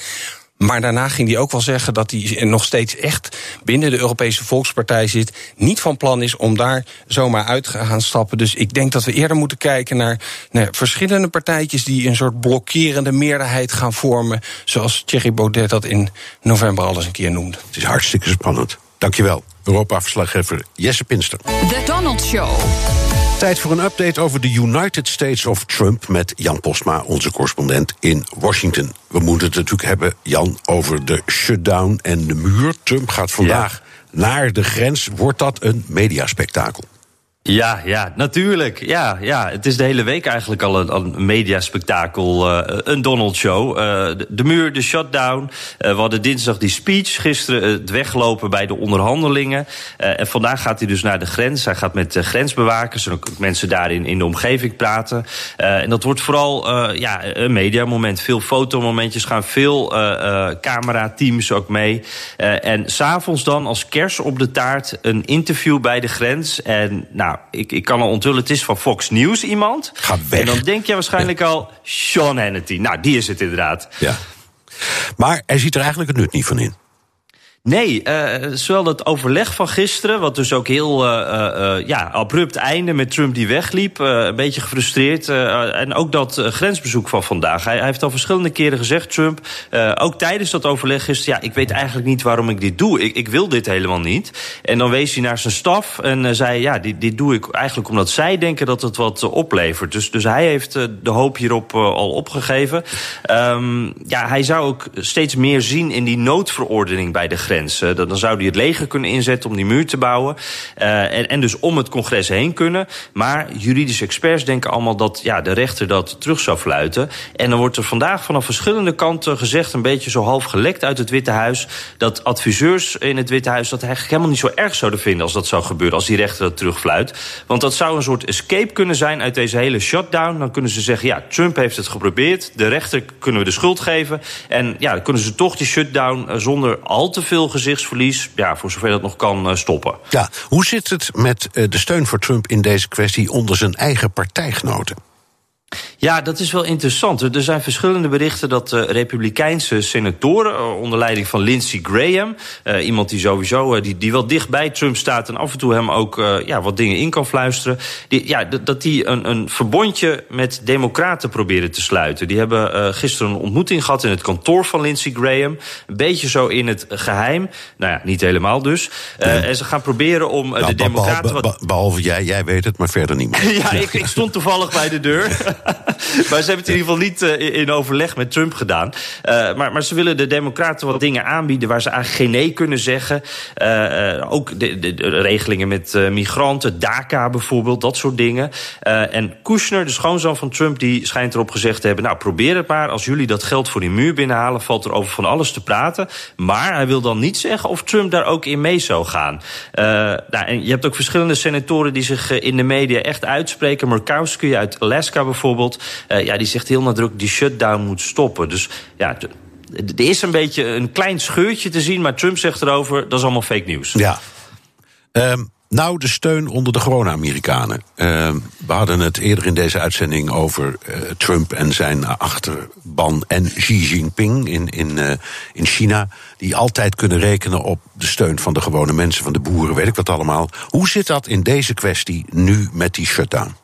Maar daarna ging hij ook wel zeggen dat hij nog steeds echt binnen de Europese Volkspartij zit. Niet van plan is om daar zomaar uit te gaan stappen. Dus ik denk dat we eerder moeten kijken naar, verschillende partijtjes die een soort blokkerende meerderheid gaan vormen. Zoals Thierry Baudet dat in november al eens een keer noemde. Het is hartstikke spannend. Dankjewel, Europa-verslaggever Jesse Pinster. The Donald Show. Tijd voor een update over de United States of Trump met Jan Postma, onze correspondent in Washington. We moeten het natuurlijk hebben, Jan, over de shutdown en de muur. Trump gaat vandaag naar de grens. Wordt dat een mediaspectakel? Ja, ja, natuurlijk. Ja, ja, het is de hele week eigenlijk al een, een mediaspectakel, uh, een Donald-show. De, de, muur, de shutdown. Uh, we hadden dinsdag die speech, gisteren het weglopen bij de onderhandelingen. en vandaag gaat hij dus naar de grens. Hij gaat met grensbewakers en ook mensen daarin in de omgeving praten. en dat wordt vooral ja, een mediamoment. Veel fotomomentjes gaan, veel camerateams ook mee. en s'avonds dan als kers op de taart een interview bij de grens. En nou, nou, ik, ik kan al onthullen, het is van Fox News iemand. Ga weg. En dan denk je waarschijnlijk al, Sean Hannity. Nou, die is het inderdaad. Ja. Maar hij ziet er eigenlijk het nut niet van in. Nee, uh, zowel dat overleg van gisteren, wat dus ook heel uh, uh, ja, abrupt einde met Trump die wegliep, een beetje gefrustreerd. en ook dat grensbezoek van vandaag. Hij, hij, heeft al verschillende keren gezegd, Trump, ook tijdens dat overleg gisteren, ja, ik weet eigenlijk niet waarom ik dit doe. Ik, ik wil dit helemaal niet. En dan wees hij naar zijn staf en zei, ja, dit, dit doe ik eigenlijk omdat zij denken dat het wat oplevert. Dus, dus hij heeft de hoop hierop al opgegeven. Um, ja, hij zou ook steeds meer zien in die noodverordening bij de grens. Dan zou hij het leger kunnen inzetten om die muur te bouwen. Uh, en, en dus om het congres heen kunnen. Maar juridische experts denken allemaal dat ja, de rechter dat terug zou fluiten. En dan wordt er vandaag vanaf verschillende kanten gezegd... een beetje zo half gelekt uit het Witte Huis... dat adviseurs in het Witte Huis dat eigenlijk helemaal niet zo erg zouden vinden... als dat zou gebeuren, als die rechter dat terugfluit. Want dat zou een soort escape kunnen zijn uit deze hele shutdown. Dan kunnen ze zeggen, ja, Trump heeft het geprobeerd. De rechter kunnen we de schuld geven. En ja, dan kunnen ze toch die shutdown eh, zonder al te veel gezichtsverlies, ja, voor zover dat nog kan, eh, stoppen. Ja, hoe zit het met eh, de steun voor Trump in deze kwestie onder zijn eigen partijgenoten? Ja, dat is wel interessant. Er zijn verschillende berichten dat uh, republikeinse senatoren... Uh, onder leiding van Lindsey Graham... Uh, iemand die sowieso die, die wel dicht bij Trump staat... en af en toe hem ook ja, wat dingen in kan fluisteren... Die, ja, dat die een, een verbondje met democraten proberen te sluiten. Die hebben gisteren een ontmoeting gehad in het kantoor van Lindsey Graham. Een beetje zo in het geheim. Nou ja, niet helemaal dus. Nee. En ze gaan proberen om nou, de democraten... Behalve, behalve jij, jij weet het, maar verder niemand. (laughs) ja, ik, ik stond toevallig bij de deur... (laughs) (laughs) maar ze hebben het in ieder geval niet uh, in overleg met Trump gedaan. Uh, maar, maar ze willen de democraten wat dingen aanbieden... waar ze eigenlijk geen nee kunnen zeggen. Uh, ook de, de, de, regelingen met migranten, DACA bijvoorbeeld, dat soort dingen. en Kushner, de schoonzoon van Trump, die schijnt erop gezegd te hebben... nou, probeer het maar. Als jullie dat geld voor die muur binnenhalen... valt er over van alles te praten. Maar hij wil dan niet zeggen of Trump daar ook in mee zou gaan. nou, en je hebt ook verschillende senatoren die zich in de media echt uitspreken. Murkowski uit Alaska bijvoorbeeld... Uh, ja, die zegt heel nadrukkelijk die shutdown moet stoppen. Dus ja, er is een beetje een klein scheurtje te zien, maar Trump zegt erover, dat is allemaal fake nieuws. Ja. Um, nou, de steun onder de gewone Amerikanen. Uh, we hadden het eerder in deze uitzending over uh, Trump en zijn achterban en Xi Jinping in, in, in China. Die altijd kunnen rekenen op de steun van de gewone mensen, van de boeren, weet ik wat allemaal. Hoe zit dat in deze kwestie nu met die shutdown?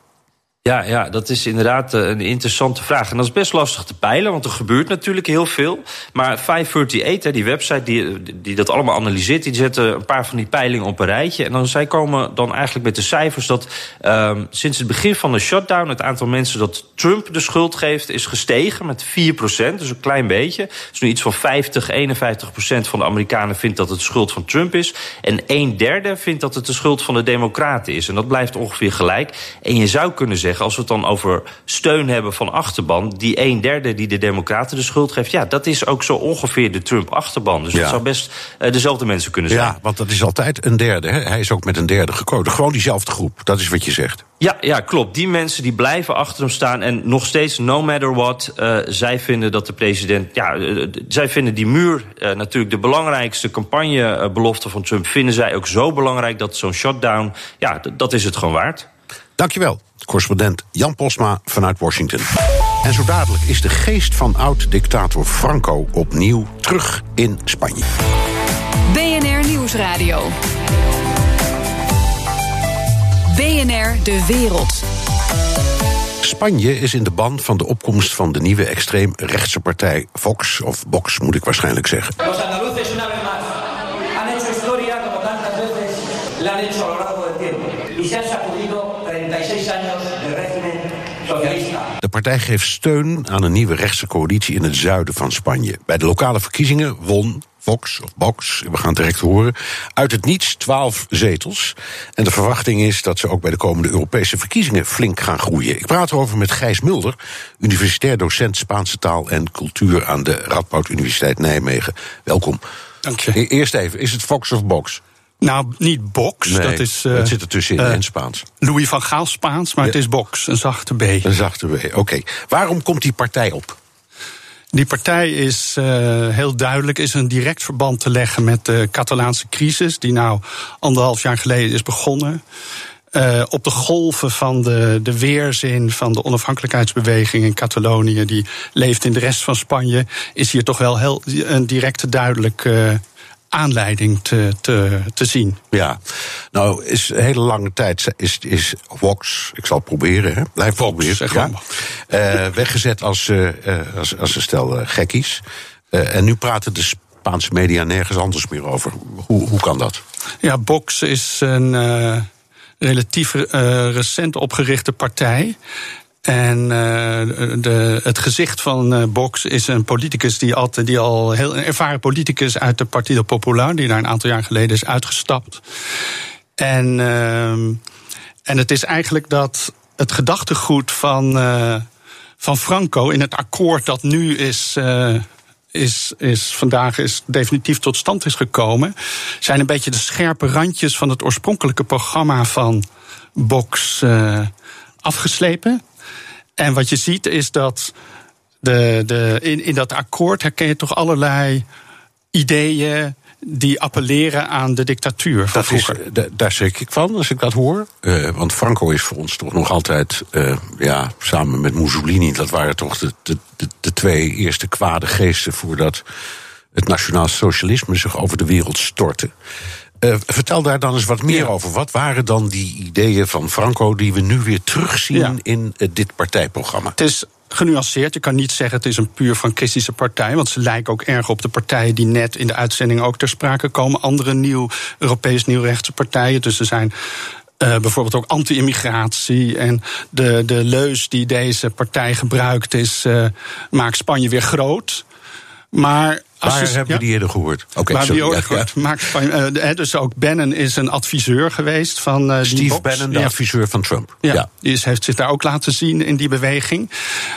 Ja, ja, dat is inderdaad eh, een interessante vraag. En dat is best lastig te peilen, want er gebeurt natuurlijk heel veel. Maar 538, die website die, die dat allemaal analyseert... die zetten een paar van die peilingen op een rijtje. En dan, zij komen dan eigenlijk met de cijfers dat um, sinds het begin van de shutdown... het aantal mensen dat Trump de schuld geeft is gestegen met 4% Dus een klein beetje. Dus nu iets van 50, 51% van de Amerikanen vindt dat het de schuld van Trump is. En een derde vindt dat het de schuld van de Democraten is. En dat blijft ongeveer gelijk. En je zou kunnen zeggen als we het dan over steun hebben van achterban, die een derde die de Democraten de schuld geeft, ja, dat is ook zo ongeveer de Trump-achterban. Dus ja. dat zou best uh, dezelfde mensen kunnen zijn. Ja, want dat is altijd een derde. Hè? Hij is ook met een derde gekozen. Gewoon diezelfde groep. Dat is wat je zegt. Ja, ja, klopt. Die mensen die blijven achter hem staan. En nog steeds, no matter what, uh, zij vinden dat de president. Ja, uh, zij vinden die muur uh, natuurlijk de belangrijkste campagnebelofte van Trump. Vinden zij ook zo belangrijk dat zo'n shutdown. Ja, dat is het gewoon waard. Dankjewel. Correspondent Jan Posma vanuit Washington. En zo dadelijk is de geest van oud-dictator Franco opnieuw terug in Spanje. BNR Nieuwsradio. BNR De Wereld. Spanje is in de ban van de opkomst van de nieuwe extreemrechtse partij Vox, of Vox moet ik waarschijnlijk zeggen. Del tiempo. Y se han sacudido 36 años de régimen socialista. De partij geeft steun aan een nieuwe rechtse coalitie in het zuiden van Spanje. Bij de lokale verkiezingen won Vox of Box, we gaan het direct horen, uit het niets 12 zetels. En de verwachting is dat ze ook bij de komende Europese verkiezingen flink gaan groeien. Ik praat erover met Gijs Mulder, universitair docent Spaanse taal en cultuur aan de Radboud Universiteit Nijmegen. Welkom. Dank je. Eerst even, is het Fox of Box? Nou, niet box. Nee, dat is, uh, het zit er tussenin uh, in Spaans. Louis van Gaal Spaans, maar ja. het is box, een zachte B. Een zachte B, oké. Okay. Waarom komt die partij op? Die partij is uh, heel duidelijk, is een direct verband te leggen met de Catalaanse crisis, die nou anderhalf jaar geleden is begonnen. Uh, op de golven van de, de weerzin van de onafhankelijkheidsbeweging in Catalonië, die leeft in de rest van Spanje, is hier toch wel heel, een directe duidelijk uh, aanleiding te, te, te zien. Ja, nou is een hele lange tijd is, is Vox, ik zal het proberen, hè? blijf proberen, zeg ja, uh, weggezet als, uh, als, als een stel uh, gekkies. en nu praten de Spaanse media nergens anders meer over. Hoe, hoe kan dat? Ja, Vox is een relatief recent opgerichte partij. En uh, de, het gezicht van uh, Box is een politicus die, altijd, die al heel een ervaren politicus uit de Partido Popular, die daar een aantal jaar geleden is uitgestapt. En, uh, en het is eigenlijk dat het gedachtegoed van, uh, van Franco in het akkoord dat nu is. Is, is vandaag is definitief tot stand is gekomen, zijn een beetje de scherpe randjes van het oorspronkelijke programma van Box afgeslepen. En wat je ziet is dat de, de, in, in dat akkoord herken je toch allerlei ideeën die appelleren aan de dictatuur van dat is, daar schrik ik van als ik dat hoor. Uh, want Franco is voor ons toch nog altijd, uh, ja, samen met Mussolini, dat waren toch de, de, de, de twee eerste kwade geesten voordat het nationaal socialisme zich over de wereld stortte. Uh, vertel daar dan eens wat meer ja. over. Wat waren dan die ideeën van Franco die we nu weer terugzien ja. in uh, dit partijprogramma? Het is genuanceerd. Je kan niet zeggen het is een puur frankistische partij. Want ze lijken ook erg op de partijen die net in de uitzending ook ter sprake komen. Andere nieuw, Europees nieuwrechtse partijen. Dus er zijn. Uh, bijvoorbeeld ook anti-immigratie. En de, de leus die deze partij gebruikt is. Uh, maak Spanje weer groot. Maar Waar je, hebben we ja? die eerder gehoord? Okay, Waar sorry, die gehoord? Ja. Maakt van, uh, dus ook Bannon is een adviseur geweest van uh, Steve die. Bannon, de ja. adviseur van Trump. Ja, ja. die is, heeft zich daar ook laten zien in die beweging.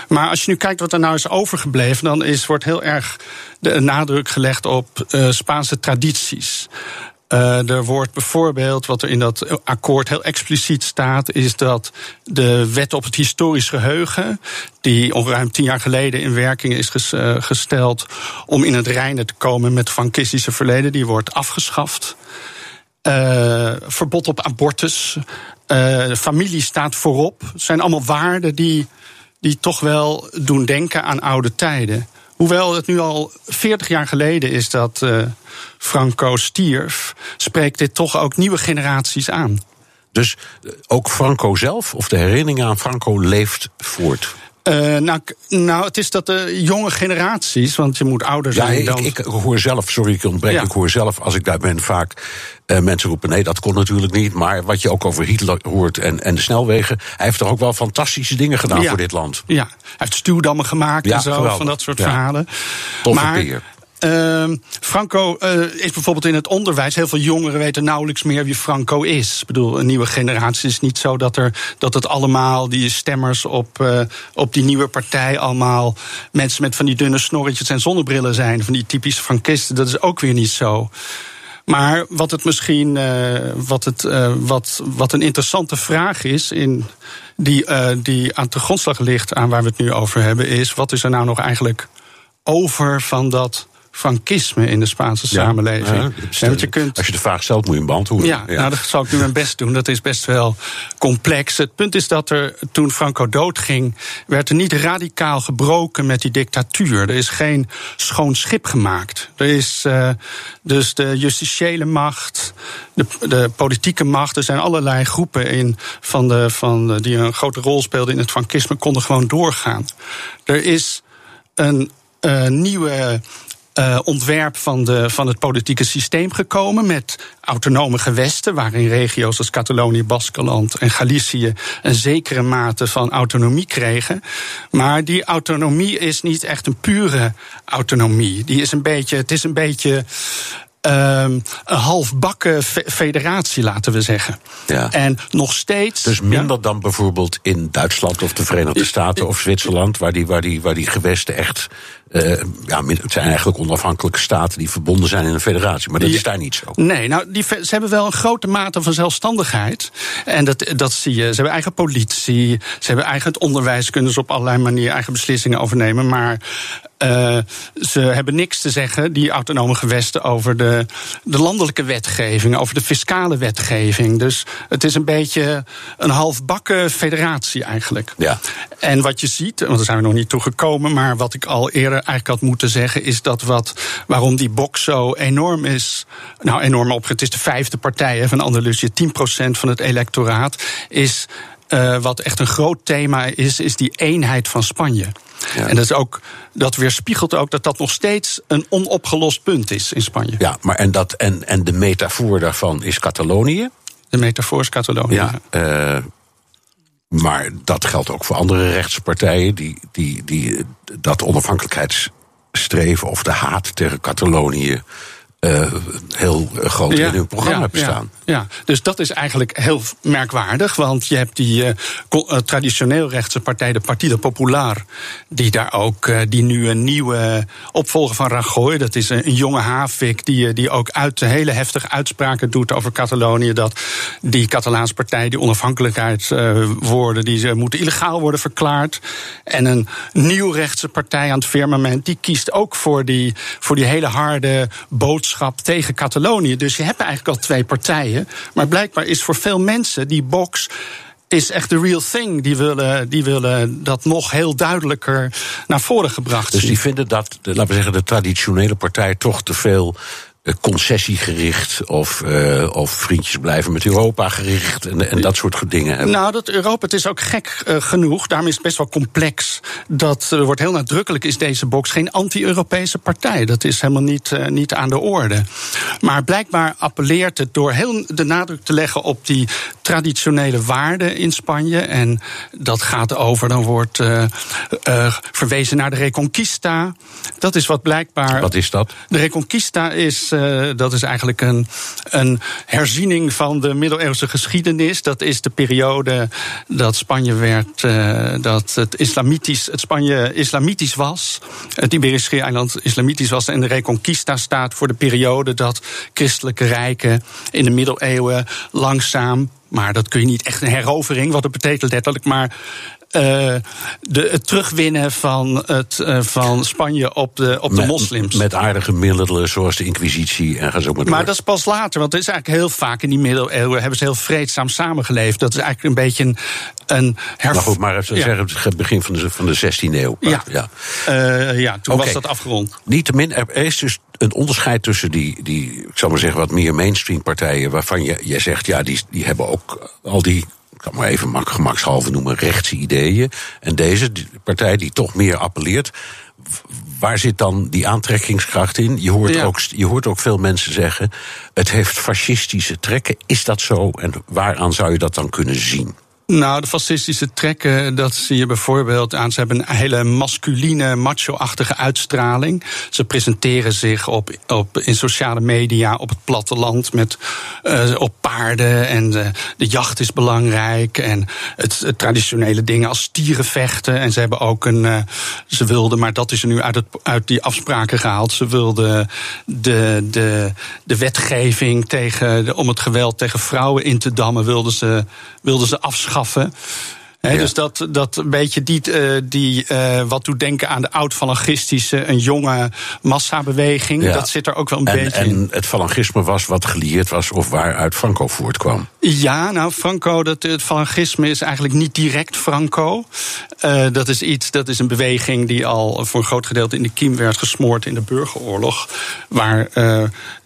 Maar als je nu kijkt wat er nou is overgebleven... dan is, wordt heel erg de nadruk gelegd op uh, Spaanse tradities. Uh, er wordt bijvoorbeeld, wat er in dat akkoord heel expliciet staat, is dat de wet op het historisch geheugen, die ruim tien jaar geleden in werking is uh, gesteld om in het reinen te komen met frankistische verleden, die wordt afgeschaft. Uh, verbod op abortus. familie staat voorop. Het zijn allemaal waarden die, die toch wel doen denken aan oude tijden. Hoewel het nu al 40 jaar geleden is dat uh, Franco stierf, spreekt dit toch ook nieuwe generaties aan. Dus ook Franco zelf, of de herinnering aan Franco, leeft voort? Uh, nou, nou, het is dat de jonge generaties, want je moet ouder zijn ja, dan... Ik, ik hoor zelf, sorry ik ontbreek, ja. ik hoor zelf als ik daar ben vaak uh, mensen roepen... nee, dat kon natuurlijk niet, maar wat je ook over Hitler hoort en, en de snelwegen... hij heeft toch ook wel fantastische dingen gedaan ja. voor dit land. Ja, hij heeft stuwdammen gemaakt en zo, geweldig. van dat soort verhalen. Toffe maar, peer. Uh, Franco uh, is bijvoorbeeld in het onderwijs. Heel veel jongeren weten nauwelijks meer wie Franco is. Ik bedoel, een nieuwe generatie is niet zo dat, er, dat het allemaal, die stemmers op, uh, op die nieuwe partij, allemaal mensen met van die dunne snorretjes en zonnebrillen zijn. Van die typische Frankisten. Dat is ook weer niet zo. Maar wat het misschien, uh, wat, het, wat, wat een interessante vraag is, in die, die aan de grondslag ligt aan waar we het nu over hebben, is wat is er nou nog eigenlijk over van dat frankisme in de Spaanse ja, samenleving. Ja, ja, je kunt, als je de vraag stelt, moet je hem beantwoorden. Ja, ja, nou, dat zal ik nu mijn best doen. Dat is best wel complex. Het punt is dat er toen Franco doodging, werd er niet radicaal gebroken met die dictatuur. Er is geen schoon schip gemaakt. Er is uh, dus de justitiële macht, de, de, politieke macht. Er zijn allerlei groepen in van de, van de, die een grote rol speelden in het frankisme, konden gewoon doorgaan. Er is een uh, nieuwe uh, ontwerp van, de, van het politieke systeem gekomen. Met autonome gewesten, waarin regio's als Catalonië, Baskeland en Galicië een zekere mate van autonomie kregen. Maar die autonomie is niet echt een pure autonomie. Die is een beetje, het is een beetje. Um, een halfbakken federatie, laten we zeggen. Ja. En nog steeds. Dus minder ja, dan bijvoorbeeld in Duitsland of de Verenigde Staten of Zwitserland, waar die, waar die, waar die gewesten echt uh, ja, het zijn eigenlijk onafhankelijke staten die verbonden zijn in een federatie. Maar dat is daar niet zo. Nee, nou, die, ze hebben wel een grote mate van zelfstandigheid. En dat, dat zie je. Ze hebben eigen politie, ze hebben eigen het onderwijs, kunnen ze op allerlei manieren eigen beslissingen overnemen. Maar uh, ze hebben niks te zeggen, die autonome gewesten, over de, de landelijke wetgeving, over de fiscale wetgeving. Dus het is een beetje een halfbakken federatie eigenlijk. Ja. En wat je ziet, want daar zijn we nog niet toe gekomen, maar wat ik al eerder eigenlijk had moeten zeggen, is dat wat, waarom die box zo enorm is. Nou, enorm op. Het is de vijfde partij hè, van Andalusië, 10% van het electoraat. Is uh, wat echt een groot thema is, is die eenheid van Spanje. Ja. En dat, is ook, dat weerspiegelt ook dat dat nog steeds een onopgelost punt is in Spanje. Ja, maar en, dat, en, en de metafoor daarvan is Catalonië. De metafoor is Catalonië. Ja, uh, maar dat geldt ook voor andere rechtse partijen die, die, die dat onafhankelijkheidsstreven of de haat tegen Catalonië uh, heel groot ja, in hun programma ja, bestaan. Ja, ja, dus dat is eigenlijk heel merkwaardig. Want je hebt die uh, traditioneel rechtse partij, de Partido Popular, die daar ook uh, die nu een nieuwe opvolger van Rajoy, dat is een, een jonge Havik, die, die ook uit hele heftige uitspraken doet over Catalonië. Dat die Catalaanse partij, die onafhankelijkheidswoorden, die ze moeten illegaal worden verklaard. En een nieuw rechtse partij aan het firmament, die kiest ook voor die, voor die hele harde boodschap tegen Catalonië. Dus je hebt eigenlijk al twee partijen. Maar blijkbaar is voor veel mensen die box is echt de real thing. Die willen, die willen dat nog heel duidelijker naar voren gebracht Dus die vinden dat, laten we zeggen, de traditionele partij toch te veel concessiegericht of, uh, of vriendjes blijven met Europa gericht en, en dat soort dingen. Nou, dat Europa, het is ook gek uh, genoeg, daarom is het best wel complex. Dat uh, wordt heel nadrukkelijk, is deze box geen anti-Europese partij. Dat is helemaal niet, niet aan de orde. Maar blijkbaar appelleert het door heel de nadruk te leggen op die traditionele waarden in Spanje. En dat gaat over, dan wordt verwezen naar de Reconquista. Dat is wat blijkbaar. Wat is dat? De Reconquista is uh, dat is eigenlijk een, een herziening van de middeleeuwse geschiedenis. Dat is de periode dat Spanje werd, uh, dat het, islamitisch, het Spanje islamitisch was. Het Iberische eiland islamitisch was. En de Reconquista staat voor de periode dat christelijke rijken in de middeleeuwen langzaam maar dat kun je niet echt een herovering, wat het betekent letterlijk, maar uh, de, het terugwinnen van, het, uh, van Spanje op de, op de moslims. Met aardige middelen zoals de Inquisitie en ga zo maar door. Maar dat is pas later, want het is eigenlijk heel vaak in die middeleeuwen hebben ze heel vreedzaam samengeleefd. Dat is eigenlijk een beetje een, een herf... Goed, maar even ja. zeggen, het begin van de, van de 16e eeuw. Ja, ja. Uh, ja toen okay. was dat afgerond. Niettemin, er is dus een onderscheid tussen die, die, ik zal maar zeggen, wat meer mainstream partijen, waarvan je, jij zegt, ja, die, die hebben ook al die kan maar even gemakshalve noemen, rechtse ideeën. En deze die partij die toch meer appelleert. Waar zit dan die aantrekkingskracht in? Je hoort, ja. ook, je hoort ook veel mensen zeggen: het heeft fascistische trekken. Is dat zo? En waaraan zou je dat dan kunnen zien? Nou, de fascistische trekken, dat zie je bijvoorbeeld aan. Ze hebben een hele masculine, macho-achtige uitstraling. Ze presenteren zich op, op, in sociale media op het platteland met, uh, op paarden. En de, de, jacht is belangrijk. En het, traditionele dingen als stieren vechten. En ze hebben ook een. Ze wilden, maar dat is er nu uit, uit die afspraken gehaald. Ze wilden de, de, de wetgeving tegen, om het geweld tegen vrouwen in te dammen, wilden ze, wilden ze afschaffen afschaffen. He, ja. Dus dat, dat een beetje die, uh, die uh, wat doet denken aan de oud-falangistische, een jonge massabeweging. Ja. Dat zit er ook wel een en, beetje en in. En het falangisme was wat gelieerd was of waaruit Franco voortkwam. Ja, nou, Franco, dat, het falangisme is eigenlijk niet direct Franco. Uh, dat is iets, dat is een beweging die al voor een groot gedeelte in de kiem werd gesmoord in de burgeroorlog. Waar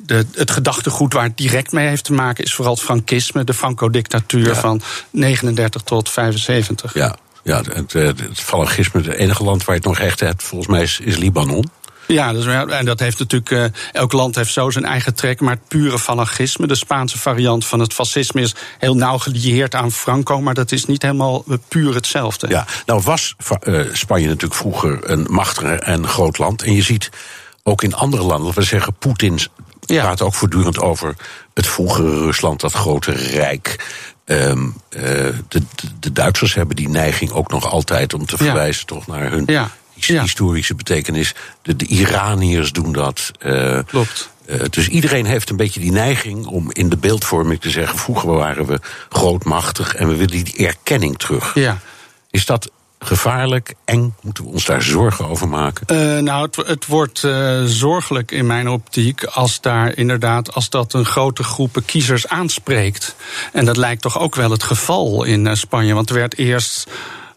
de, het gedachtegoed waar het direct mee heeft te maken is vooral het Frankisme, de Franco-dictatuur ja. van 39 tot 75. Ja, ja het, het, het falangisme, het enige land waar je het nog echt hebt, volgens mij is, is Libanon. Ja, dus, en dat heeft natuurlijk. Uh, elk land heeft zo zijn eigen trek. Maar het pure falangisme, de Spaanse variant van het fascisme, is heel nauw gelieerd aan Franco. Maar dat is niet helemaal puur hetzelfde. Ja, nou was uh, Spanje natuurlijk vroeger een machtig en groot land. En je ziet ook in andere landen, we zeggen Poetin ja. praat ook voortdurend over het vroegere Rusland, dat grote rijk. Um, uh, de, de, Duitsers hebben die neiging ook nog altijd om te verwijzen ja. toch naar hun ja. historische betekenis. De, de, Iraniërs doen dat. Uh, Klopt. Uh, dus iedereen heeft een beetje die neiging om in de beeldvorming te zeggen: vroeger waren we grootmachtig en we willen die erkenning terug. Ja. Is dat gevaarlijk, eng? Moeten we ons daar zorgen over maken? Uh, nou, het, het wordt uh, zorgelijk in mijn optiek als daar inderdaad, als dat een grote groepen kiezers aanspreekt. En dat lijkt toch ook wel het geval in uh, Spanje. Want er werd eerst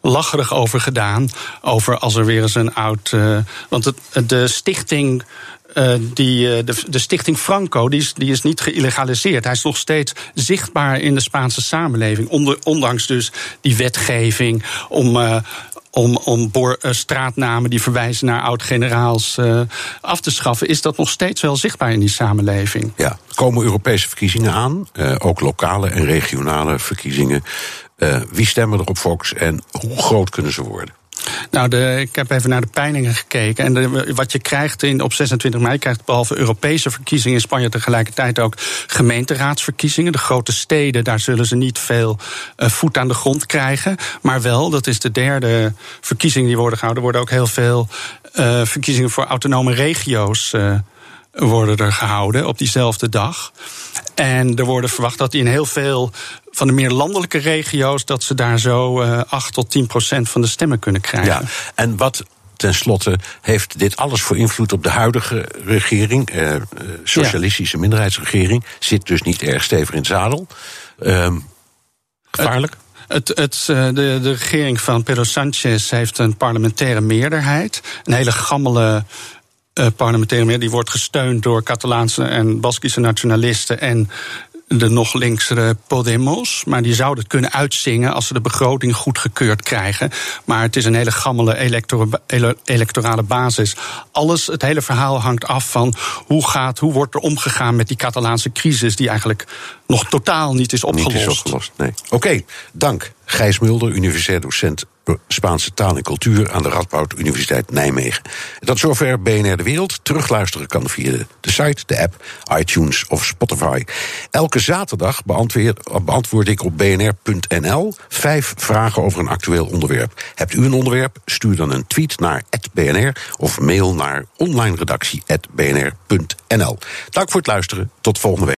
lacherig over gedaan. Over als er weer eens een oud. Want het, de stichting. Uh, die, uh, de, de, stichting Franco die is, die is niet geïllegaliseerd. Hij is nog steeds zichtbaar in de Spaanse samenleving. Ondanks dus die wetgeving om, uh, om, om straatnamen die verwijzen naar oud-generaals af te schaffen, is dat nog steeds wel zichtbaar in die samenleving. Ja, komen Europese verkiezingen aan, ook lokale en regionale verkiezingen. wie stemmen er op Fox en hoe groot kunnen ze worden? Nou, de, ik heb even naar de peilingen gekeken. En wat je krijgt in, op 26 mei, krijgt behalve Europese verkiezingen in Spanje tegelijkertijd ook gemeenteraadsverkiezingen. De grote steden, daar zullen ze niet veel uh, voet aan de grond krijgen. Maar wel, dat is de derde verkiezing die worden gehouden, worden ook heel veel uh, verkiezingen voor autonome regio's. Uh, worden er gehouden op diezelfde dag. En er worden verwacht dat in heel veel van de meer landelijke regio's, dat ze daar zo uh, 8 tot 10 procent van de stemmen kunnen krijgen. Ja, en wat ten slotte heeft dit alles voor invloed op de huidige regering, eh, socialistische ja. minderheidsregering, zit dus niet erg stevig in het zadel. Uh, gevaarlijk? Het, het, het, de, de regering van Pedro Sanchez heeft een parlementaire meerderheid. Een hele gammele uh, parlementaire meerderheid. Die wordt gesteund door Catalaanse en Baskische nationalisten en de nog linksere Podemos. Maar die zouden het kunnen uitzingen als ze de begroting goedgekeurd krijgen. Maar het is een hele gammele electorale basis. Alles, het hele verhaal hangt af van hoe, gaat, hoe wordt er omgegaan met die Catalaanse crisis, die eigenlijk nog totaal niet is opgelost. Niet is opgelost, nee. Oké, okay, dank. Gijs Mulder, universitair docent Spaanse taal en cultuur aan de Radboud Universiteit Nijmegen. Dat zover BNR De Wereld. Terugluisteren kan via de site, de app, iTunes of Spotify. Elke zaterdag beantwoord, beantwoord ik op bnr.nl vijf vragen over een actueel onderwerp. Hebt u een onderwerp? Stuur dan een tweet naar @bnr of mail naar onlineredactie@bnr.nl. Dank voor het luisteren. Tot volgende week.